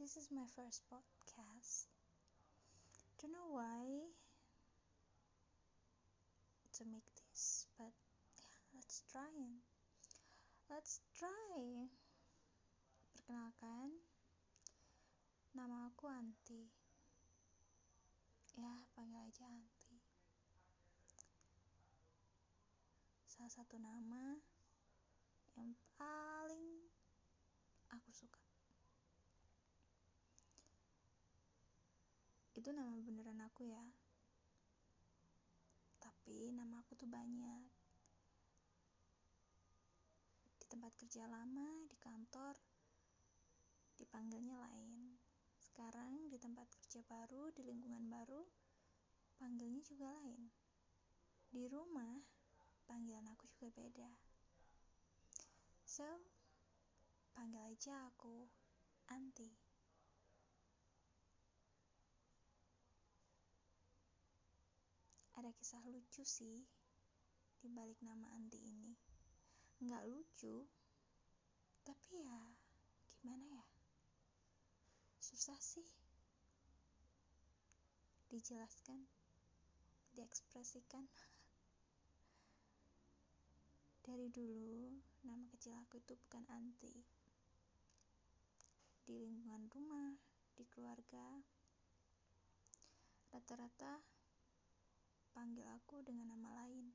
this is my first podcast. Don't know why to make this, but yeah, let's try. Let's try. Perkenalkan, nama aku Anti. Ya, panggil aja Anti. Salah satu nama yang paling aku suka. Itu nama beneran aku ya. Tapi nama aku tuh banyak. Di tempat kerja lama, di kantor, dipanggilnya lain. Sekarang di tempat kerja baru, di lingkungan baru, panggilnya juga lain. Di rumah, panggilan aku juga beda. So, panggil aja aku Anti. Kisah lucu sih di balik nama Anti ini. Nggak lucu, tapi ya gimana ya? Susah sih dijelaskan, diekspresikan. Dari dulu, nama kecil aku itu bukan Anti. Di lingkungan rumah, di keluarga, rata-rata panggil aku dengan nama lain.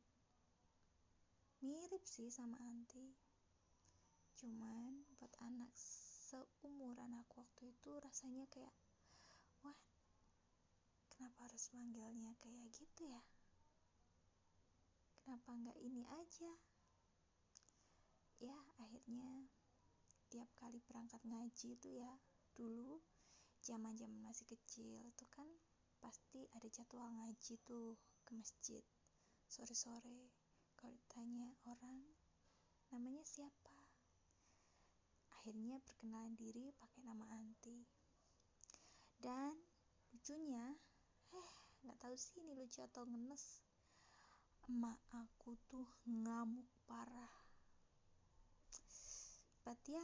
Mirip sih sama Anti. Cuman buat anak seumuran aku waktu itu rasanya kayak, wah, kenapa harus manggilnya kayak gitu ya? Kenapa nggak ini aja? Ya, akhirnya tiap kali berangkat ngaji itu ya, dulu zaman-zaman masih kecil itu kan pasti ada jadwal ngaji tuh ke masjid. Sore-sore kalau ditanya orang namanya siapa? Akhirnya perkenalan diri pakai nama Anti. Dan lucunya eh nggak tahu sih ini lucu atau ngenes emak aku tuh ngamuk parah. But ya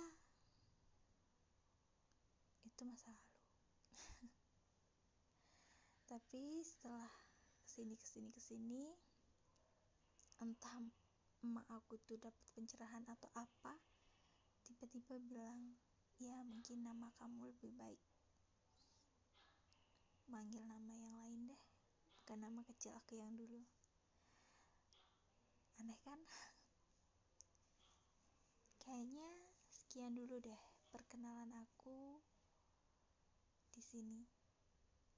itu masa lalu. Tapi setelah ke sini ke sini ke sini. Entah emak aku tuh dapat pencerahan atau apa tiba-tiba bilang ya mungkin nama kamu lebih baik. Manggil nama yang lain deh bukan nama kecil aku yang dulu. Aneh kan? Kayaknya sekian dulu deh perkenalan aku di sini.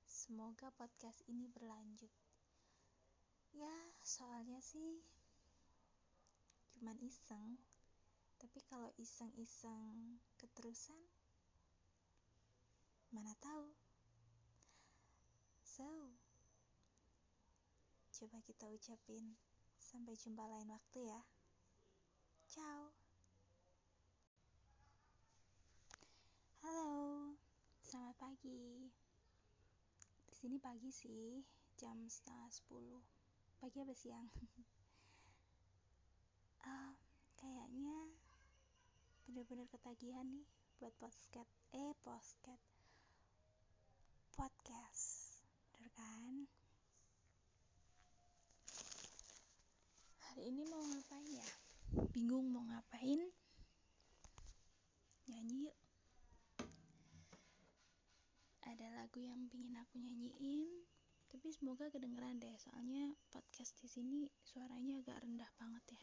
Semoga podcast ini berlanjut ya soalnya sih cuman iseng. Tapi kalau iseng-iseng keterusan mana tahu. So coba kita ucapin sampai jumpa lain waktu ya. Ciao. Halo selamat pagi. Di sini pagi sih jam setengah sepuluh pagi apa siang? Uh, kayaknya bener-bener ketagihan nih buat podcast eh podcast podcast bener kan? Hari ini mau ngapain ya? Bingung mau ngapain? Nyanyi yuk. Ada lagu yang pingin aku nyanyiin tapi semoga kedengeran deh soalnya podcast di sini suaranya agak rendah banget ya.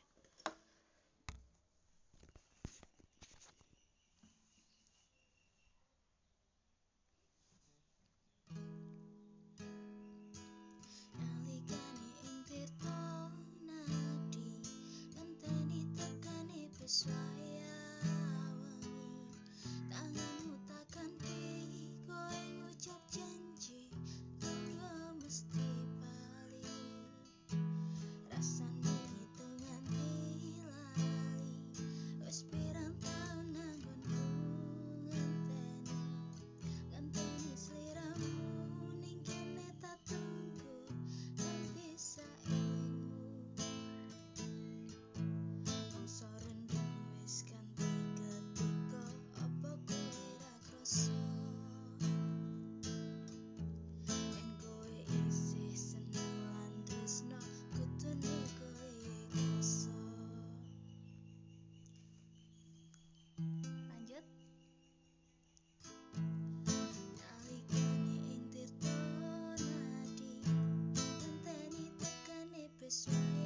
this way.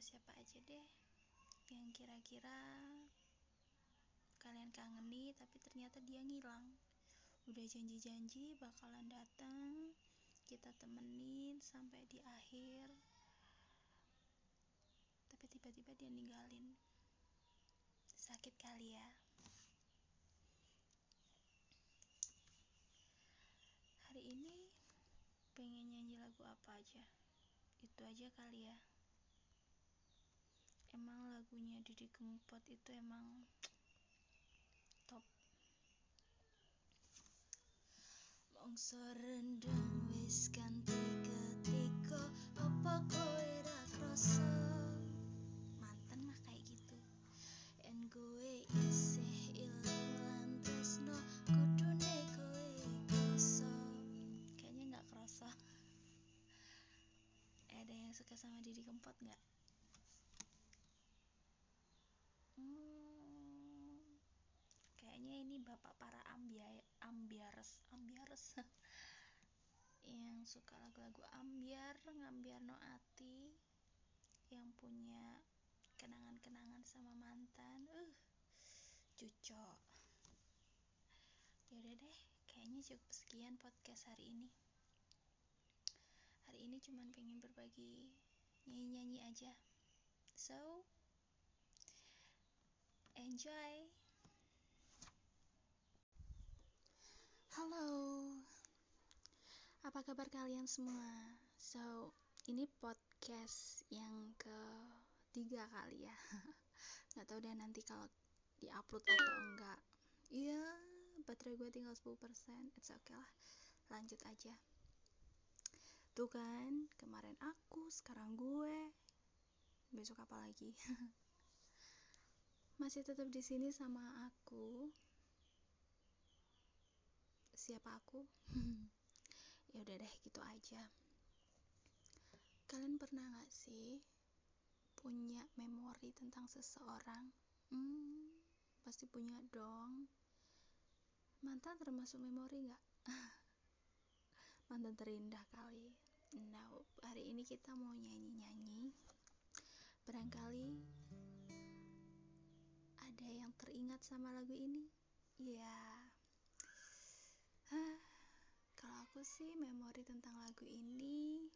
Siapa-siapa aja deh yang kira-kira kalian kangeni tapi ternyata dia ngilang. Udah janji-janji bakalan datang kita temenin sampai di akhir tapi tiba-tiba dia ninggalin. Sakit kali ya. Hari ini pengen nyanyi lagu apa aja? Itu aja kali ya emang lagunya Didi Kempot itu emang top. Mongso rendang wis ganti ketika apa kowe ra krasa. Mantan mah kayak gitu. En gue isih ilang tresno kudune kowe krasa. Kayaknya nggak krasa. Ada yang suka sama Didi Kempot nggak kayaknya ini bapak para ambiar ambiares ambiares yang suka lagu-lagu ambiar ngambiar no ati. Yang punya kenangan-kenangan sama mantan. Uh cucok. Yaudah deh kayaknya cukup sekian podcast hari ini. Hari ini cuman pengen berbagi nyanyi-nyanyi aja. So enjoy Halo, apa kabar kalian semua? So, ini podcast yang ketiga kali ya. Gak tau deh nanti kalau diupload atau enggak. Iya, baterai gue tinggal 10%. It's okay lah, lanjut aja. Tuh kan, kemarin aku, sekarang gue. Besok apa lagi? Masih tetap di sini sama aku siapa aku? Ya udah deh gitu aja. Kalian pernah gak sih punya memori tentang seseorang? Hmm, pasti punya dong. Mantan termasuk memori gak mantan terindah kali. Nah hari ini kita mau nyanyi-nyanyi. Barangkali ada yang teringat sama lagu ini? Ya kalau aku sih memori tentang lagu ini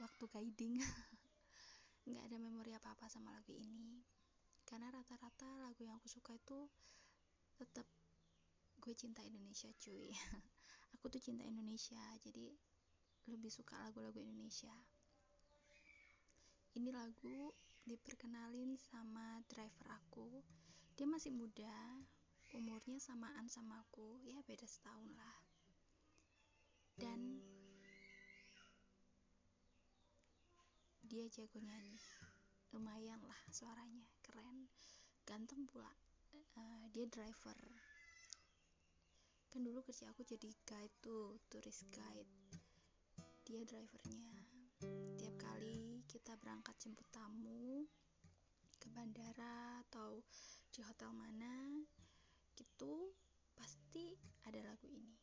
waktu guiding. Nggak ada memori apa-apa sama lagu ini. Karena rata-rata lagu yang aku suka itu tetap gue cinta Indonesia cuy. Aku tuh cinta Indonesia jadi lebih suka lagu-lagu Indonesia. Ini lagu diperkenalin sama driver aku dia masih muda umurnya samaan sama aku ya beda setahun lah. Dan dia jago nyanyi lumayan lah suaranya keren ganteng pula. Uh, dia driver. Kan dulu kerja aku jadi guide tuh turis guide. Dia drivernya. Tiap kali kita berangkat jemput tamu ke bandara atau di hotel mana gitu pasti ada lagu ini.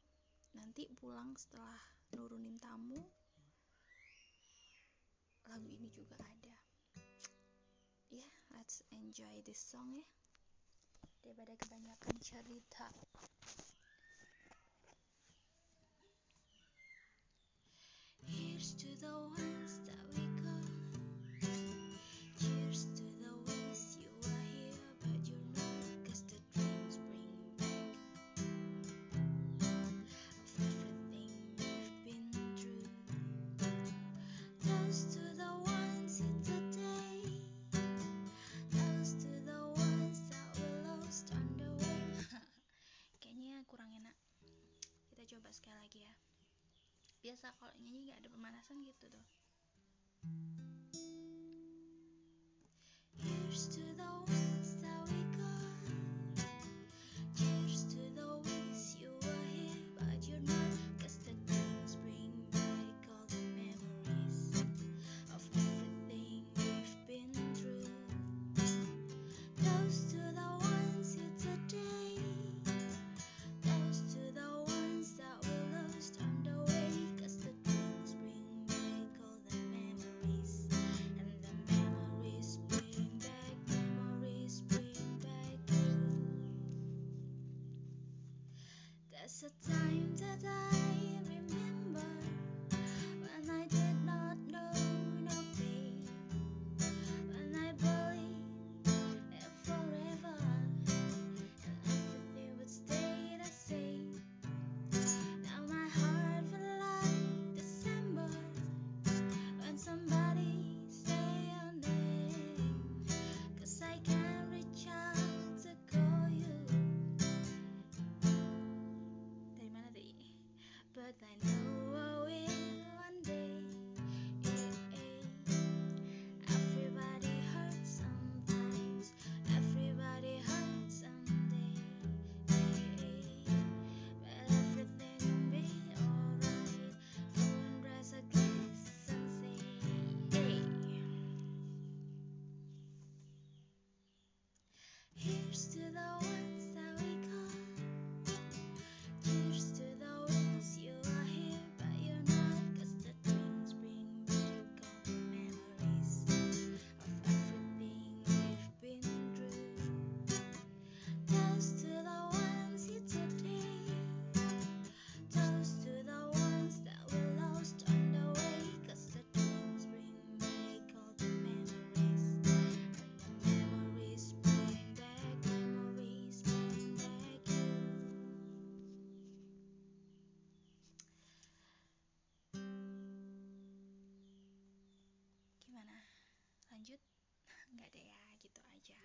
Nanti pulang setelah nurunin tamu lagu ini juga ada. Ya yeah, let's enjoy this song ya. Daripada kebanyakan cerita. Here's to the ones that we biasa kalau nyanyi nggak ada pemanasan gitu tuh. A time that I Lanjut? Nggak deh ya, gitu aja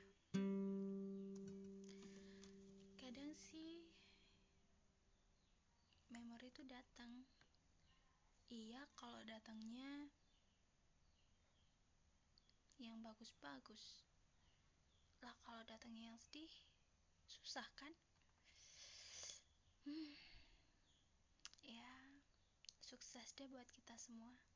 Kadang sih Memori itu datang Iya kalau datangnya Yang bagus-bagus Lah kalau datangnya yang sedih Susah kan? Hmm, ya sukses deh buat kita semua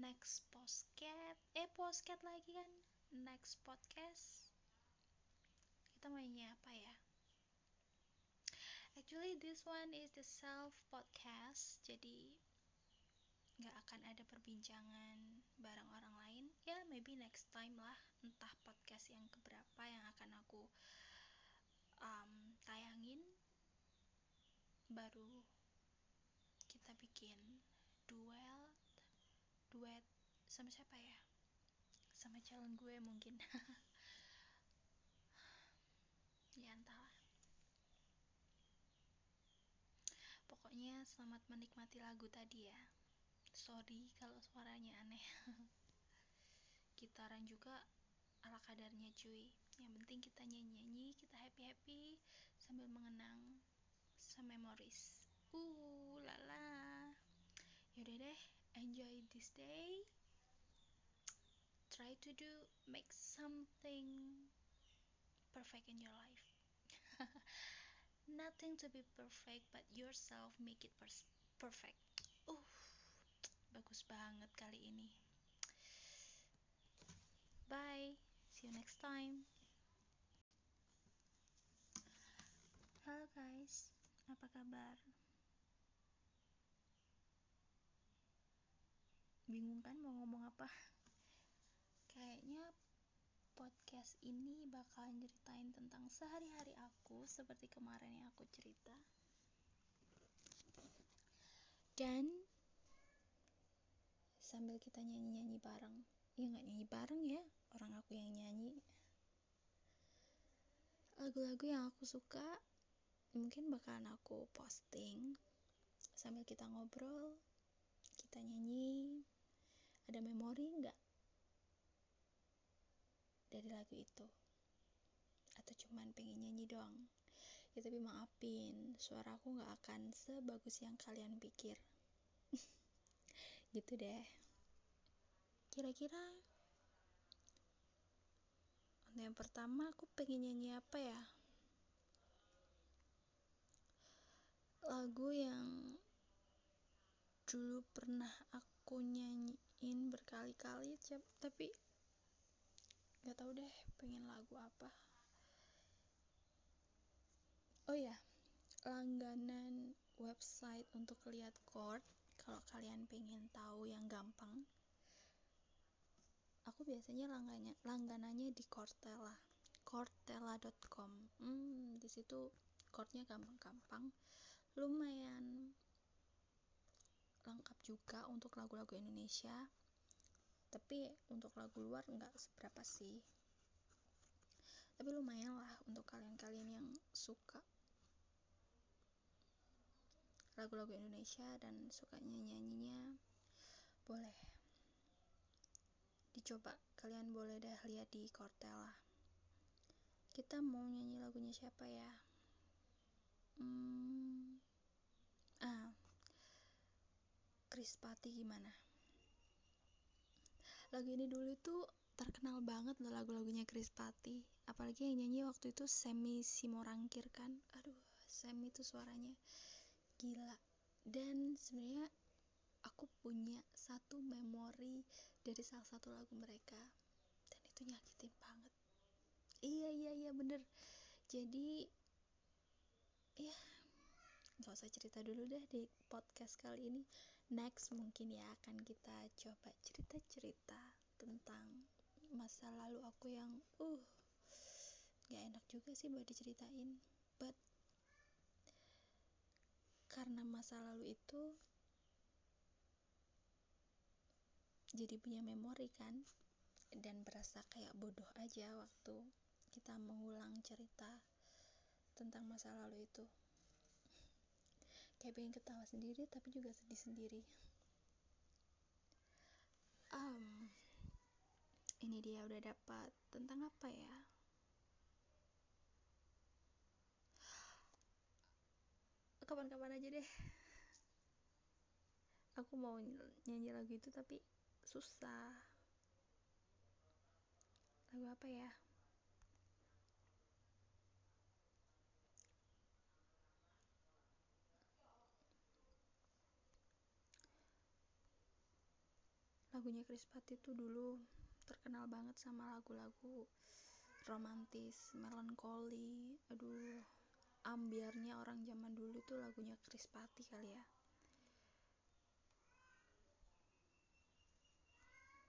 next postcat eh postcat lagi kan? Next podcast. Kita mau nyanyi apa ya? Actually this one is the self podcast jadi nggak akan ada perbincangan bareng orang lain. Ya maybe next time lah entah podcast yang keberapa yang akan aku um, tayangin. Baru kita bikin duel duet sama siapa ya? Sama calon gue mungkin. Ya entahlah. Pokoknya selamat menikmati lagu tadi ya. Sorry kalau suaranya aneh. Gitaran juga ala kadarnya cuy. Yang penting kita nyanyi-nyanyi kita happy-happy sambil mengenang some memories uh lala yaudah deh enjoy this day. Try to do make something perfect in your life. Nothing to be perfect but yourself make it perfect. Uh bagus banget kali ini. Bye. See you next time. Halo guys. Apa kabar bingung kan mau ngomong apa. Kayaknya podcast ini bakal nyeritain tentang sehari-hari aku seperti kemarin yang aku cerita. Dan sambil kita nyanyi-nyanyi bareng. Ya nggak nyanyi bareng ya. Orang aku yang nyanyi. Lagu-lagu yang aku suka mungkin bakalan aku posting. Sambil kita ngobrol kita nyanyi ada memori nggak dari lagu itu? Atau cuman pengen nyanyi doang? Ya tapi maafin suaraku nggak akan sebagus yang kalian pikir. Gitu deh. Kira-kira yang pertama aku pengen nyanyi apa ya? Lagu yang dulu pernah aku nyanyiin berkali-kali tapi nggak tahu deh pengen lagu apa. Oh ya langganan website untuk lihat chord kalau kalian pengen tahu yang gampang aku biasanya langgananya langganannya di Cortella cortella.com hmm di situ chordnya gampang-gampang lumayan lengkap juga untuk lagu-lagu Indonesia. Tapi untuk lagu luar nggak seberapa sih. Tapi lumayan lah untuk kalian-kalian yang suka lagu-lagu Indonesia dan sukanya nyanyinya boleh. Dicoba kalian boleh dah lihat di Cortella kita mau nyanyi lagunya siapa ya? Hmm, ah Krispati gimana? Lagu ini dulu tuh terkenal banget loh lagu-lagunya Krispati. Apalagi yang nyanyi waktu itu Semi Simorangkir kan? Aduh Semi tuh suaranya gila. Dan sebenarnya aku punya satu memori dari salah satu lagu mereka. Dan itu nyakitin banget. Iya iya iya bener. Jadi ya nggak usah cerita dulu deh di podcast kali ini. Next mungkin ya akan kita coba cerita-cerita tentang masa lalu aku yang uh gak enak juga sih buat diceritain. But karena masa lalu itu jadi punya memori kan dan berasa kayak bodoh aja waktu kita mengulang cerita tentang masa lalu itu kayak pengen ketawa sendiri tapi juga sedih sendiri. Um, ini dia udah dapat tentang apa ya? Kapan-kapan aja deh. Aku mau nyanyi lagu itu tapi susah. Lagu apa ya lagunya Krispati tuh dulu terkenal banget sama lagu-lagu romantis melankoli. Aduh ambiarnya orang zaman dulu tuh lagunya Krispati kali ya.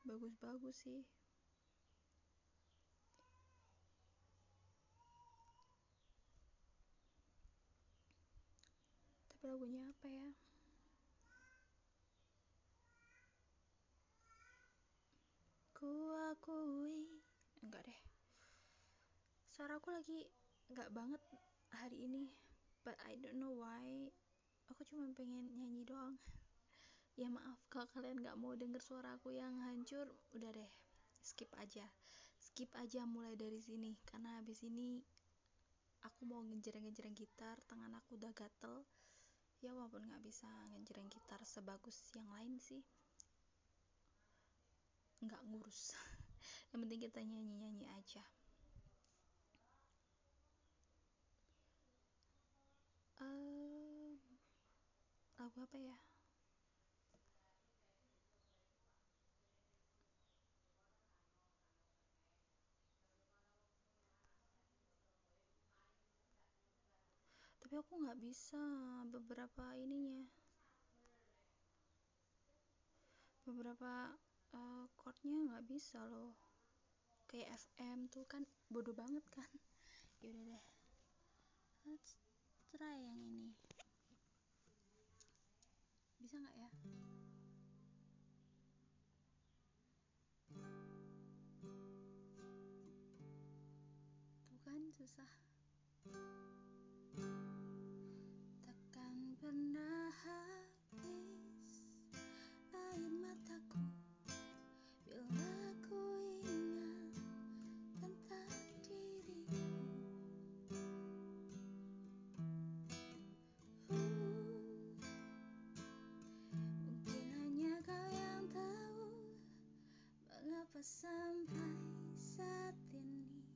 Bagus-bagus sih. Tapi lagunya apa ya Ku akui. Enggak deh. Suara aku lagi Enggak banget hari ini But I don't know why. Aku cuma pengen nyanyi doang. Ya maaf kalau kalian gak mau denger suara aku yang hancur. Udah deh Skip aja. Skip aja mulai dari sini Karena habis ini Aku mau ngejreng-ngejreng gitar Tangan aku udah gatel. Ya walaupun gak bisa ngejreng gitar sebagus yang lain sih nggak ngurus. Yang penting kita nyanyi nyanyi aja. Um, lagu apa ya? Tapi aku nggak bisa. Beberapa ininya. Beberapa uh, chordnya nggak bisa loh. Kayak FM tuh kan bodoh banget kan. Yaudah deh. Let's try yang ini. Bisa nggak ya? Tuh kan susah. Takkan pernah sampai saat ini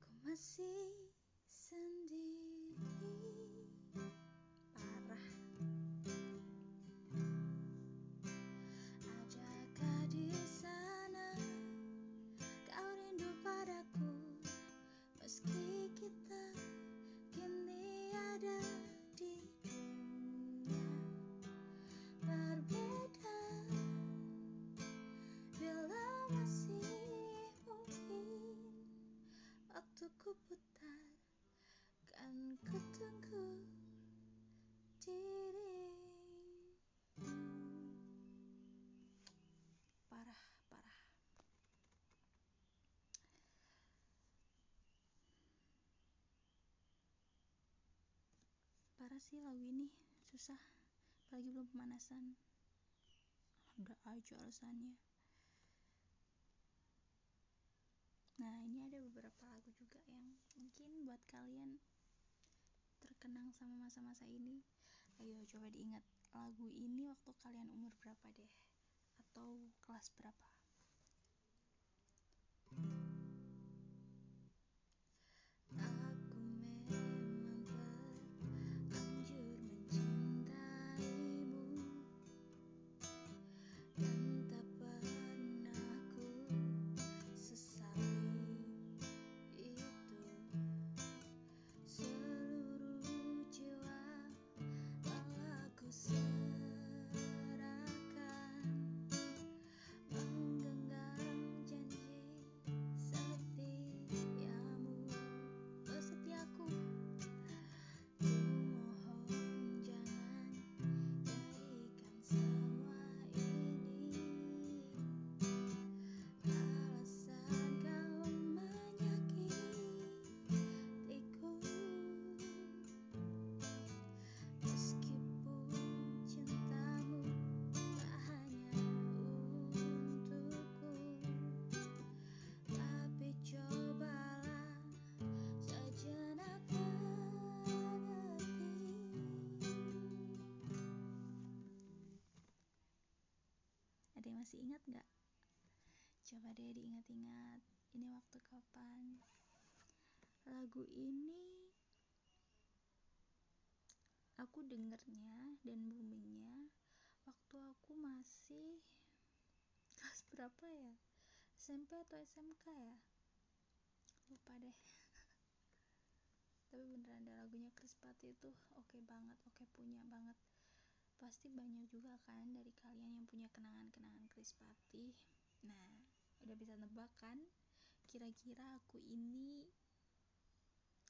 ku masih waktuku putar kan ku tunggu dirimu parah parah. Parah sih lagu ini susah. Apalagi belum pemanasan. Ada aja alasannya. Nah ini juga yang mungkin buat kalian terkenang sama masa-masa ini. Ayo coba diingat lagu ini waktu kalian umur berapa deh? Atau kelas berapa? Aku Yang masih ingat nggak? Coba deh diingat-ingat Ini waktu kapan? Lagu ini Aku dengernya dan boomingnya Waktu aku masih Kelas berapa ya? SMP atau SMK ya? Lupa deh Tapi beneran ada lagunya Chris Patti itu oke banget, oke punya banget Pasti banyak juga kan dari kalian yang punya kenangan-kenangan Chris Patti Nah, udah bisa nebak kan? Kira-kira aku ini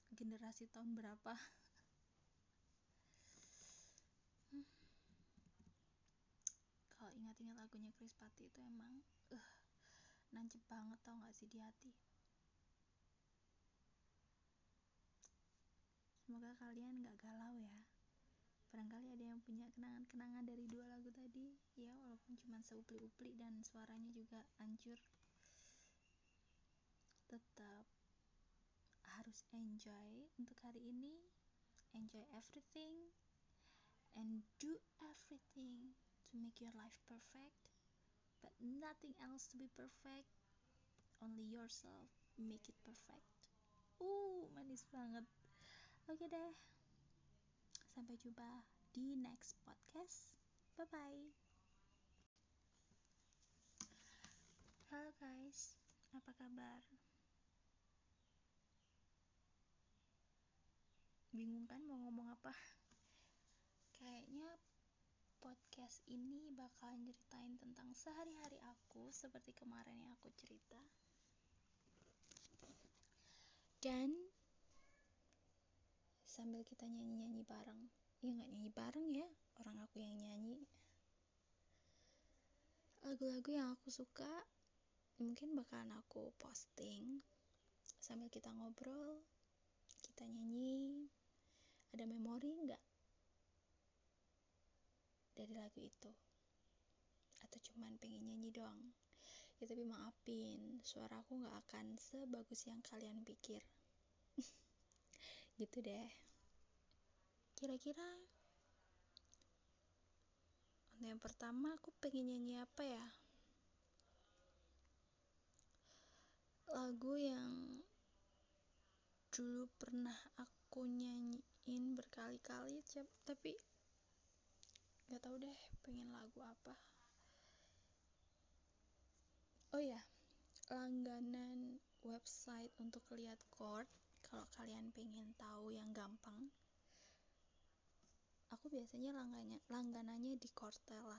generasi tahun berapa? Kalau ingat-ingat lagunya Chris Patti itu emang uh, nancep banget tau gak sih di hati Semoga kalian gak galau ya Barangkali ada yang punya kenangan-kenangan dari dua lagu tadi. Ya walaupun cuma seupli-upli dan suaranya juga hancur. Tetap harus enjoy untuk hari ini. Enjoy everything And do everything to make your life perfect. But nothing else to be perfect. Only yourself make it perfect. Uh, manis banget. Oke deh Sampai jumpa di next podcast Bye bye Halo guys Apa kabar? Bingung kan mau ngomong apa? Kayaknya podcast ini bakal ceritain tentang sehari-hari aku seperti kemarin yang aku cerita. Dan sambil kita nyanyi-nyanyi bareng. Ya nggak nyanyi bareng ya, orang aku yang nyanyi. Lagu-lagu yang aku suka mungkin bakalan aku posting sambil kita ngobrol, kita nyanyi. Ada memori nggak dari lagu itu? Atau cuman pengen nyanyi doang? Ya tapi maafin, suaraku nggak akan sebagus yang kalian pikir. gitu deh. Kira-kira untuk yang pertama aku pengen nyanyi apa ya? lagu yang dulu pernah aku nyanyiin berkali-kali tapi nggak tahu deh pengen lagu apa oh ya langganan website untuk lihat chord kalau kalian pengen tahu yang gampang biasanya langgannya langganannya di Cortella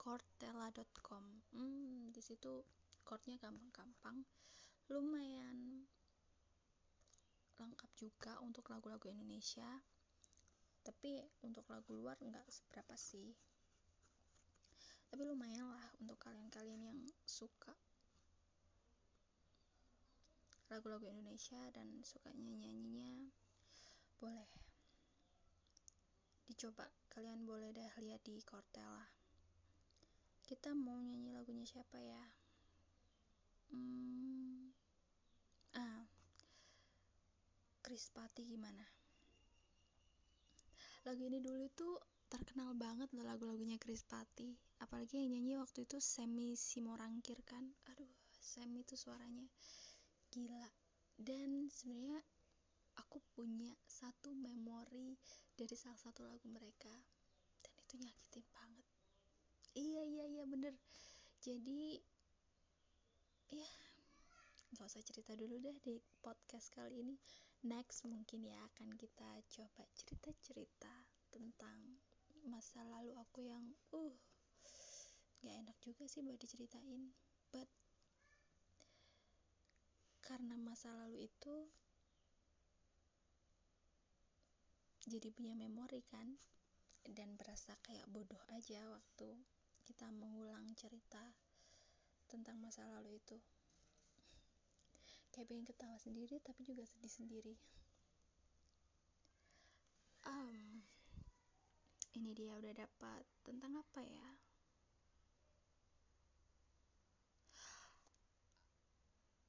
cortella.com hmm di situ chordnya gampang-gampang lumayan lengkap juga untuk lagu-lagu Indonesia tapi untuk lagu luar nggak seberapa sih. Tapi lumayan lah untuk kalian-kalian yang suka lagu-lagu Indonesia dan sukanya nyanyinya boleh dicoba kalian boleh dah lihat di Cortella kita mau nyanyi lagunya siapa ya? Hmm, ah Krispati gimana? Lagu ini dulu tuh terkenal banget loh lagu-lagunya Krispati. Apalagi yang nyanyi waktu itu Semi Simorangkir kan? Aduh Semi tuh suaranya gila. Dan sebenarnya aku punya satu memori dari salah satu lagu mereka. Dan itu nyakitin banget. Iya iya iya bener. Jadi ya nggak usah cerita dulu deh di podcast kali ini. Next mungkin ya akan kita coba cerita-cerita tentang masa lalu aku yang uh gak enak juga sih buat diceritain. But karena masa lalu itu jadi punya memori kan? Dan berasa kayak bodoh aja waktu kita mengulang cerita tentang masa lalu itu. Kayak pengen ketawa sendiri tapi juga sedih sendiri. Um, ini dia udah dapat tentang apa ya?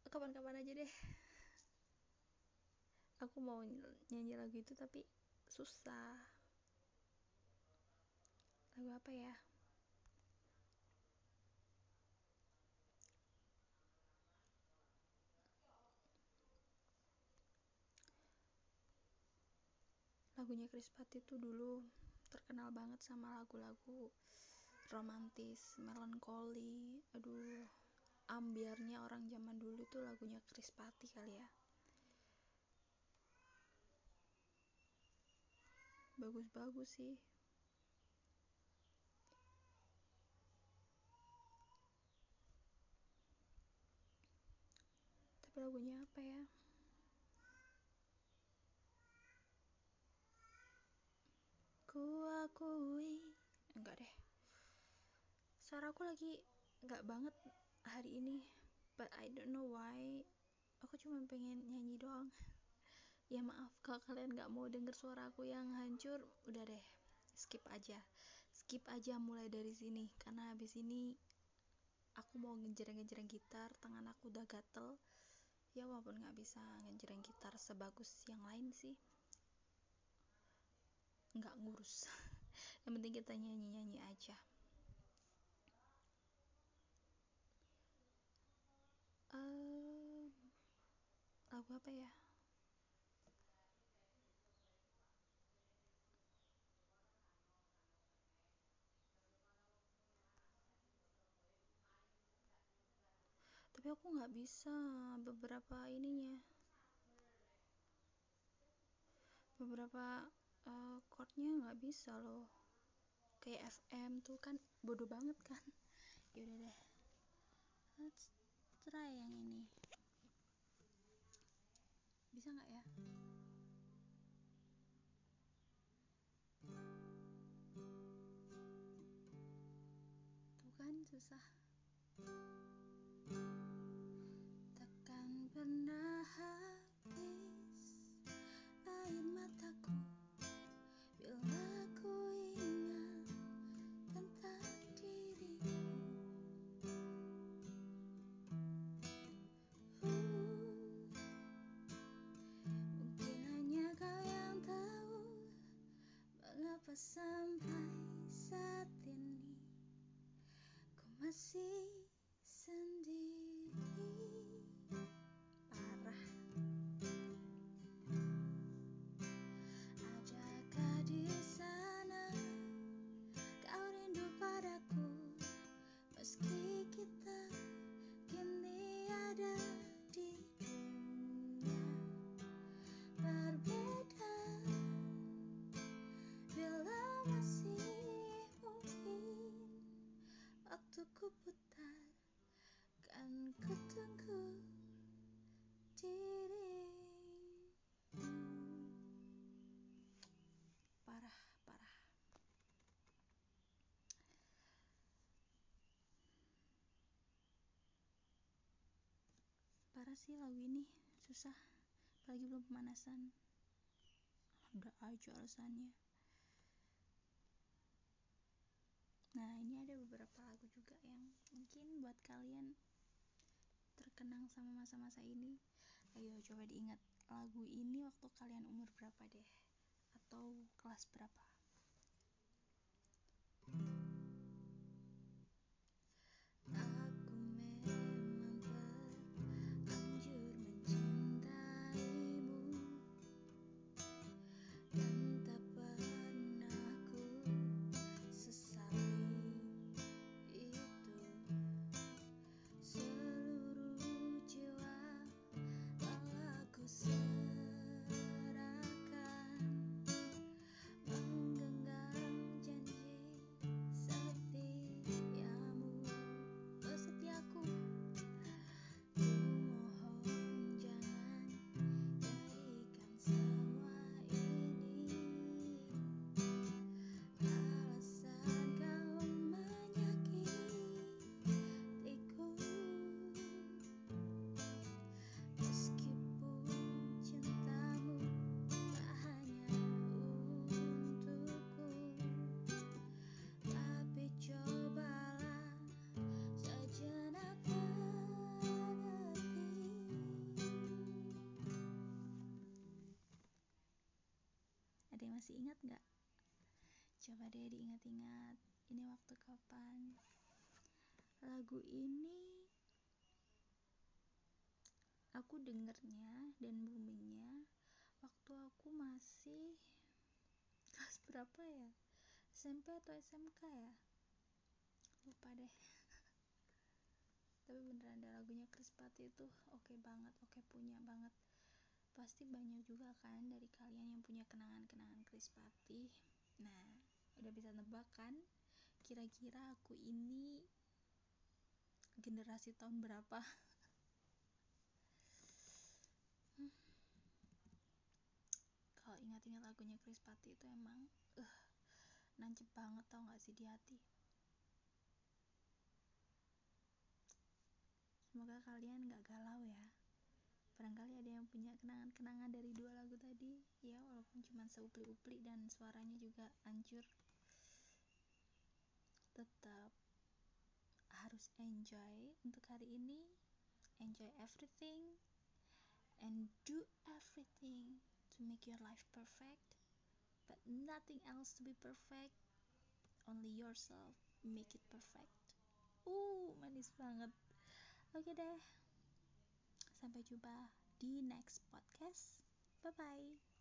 Kapan-kapan aja deh. Aku mau nyanyi lagu itu tapi susah. Lagu apa ya? Lagunya Chris Patti tuh dulu terkenal banget sama lagu-lagu romantis melankoli. Aduh ambiarnya orang zaman dulu tuh lagunya Chris Pati kali ya bagus-bagus sih. Tapi lagunya apa ya? Ku akui. Enggak deh. Suara aku lagi enggak banget hari ini but I don't know why. Aku cuma pengen nyanyi doang ya maaf kalau kalian nggak mau denger suara aku yang hancur udah deh skip aja. Skip aja mulai dari sini karena habis ini aku mau ngejereng-ngejereng gitar tangan aku udah gatel. Ya walaupun nggak bisa ngejereng gitar sebagus yang lain sih nggak ngurus. Yang penting kita nyanyi-nyanyi aja. Lagu apa ya tapi aku nggak bisa beberapa ininya. Beberapa uh, chordnya nggak bisa loh. Kayak FM tuh kan bodoh banget kan. Yaudah deh. Let's try yang ini. Bisa nggak ya? Tuh kan susah sampai saat ini ku masih parah parah. Parah sih lagu ini susah. Apalagi belum pemanasan. Ada aja alasannya. Nah ini ada beberapa lagu juga yang mungkin buat kalian terkenang sama masa-masa ini. Ayo coba diingat lagu ini waktu kalian umur berapa deh? Atau kelas berapa masih ingat nggak? Coba deh diingat-ingat, ini waktu kapan? Lagu ini aku dengernya dan boomingnya waktu aku masih kelas berapa ya? SMP atau SMK ya? Lupa deh. Tapi beneran ada lagunya Krispati itu oke okay banget, oke okay punya banget pasti banyak juga kan dari kalian yang punya kenangan-kenangan Krispati nah udah bisa nebak kan? Kira-kira aku ini generasi tahun berapa? Hmm. kalau ingat-ingat lagunya Krispati itu emang uh, nancep banget tau gak sih di hati. Semoga kalian gak galau ya barangkali ada yang punya kenangan-kenangan dari dua lagu tadi. Ya walaupun cuma seupli-upli dan suaranya juga hancur tetap harus enjoy untuk hari ini. Enjoy everything and do everything to make your life perfect but nothing else to be perfect only yourself make it perfect. Uh manis banget. Oke okay deh Sampai jumpa di next podcast. Bye bye.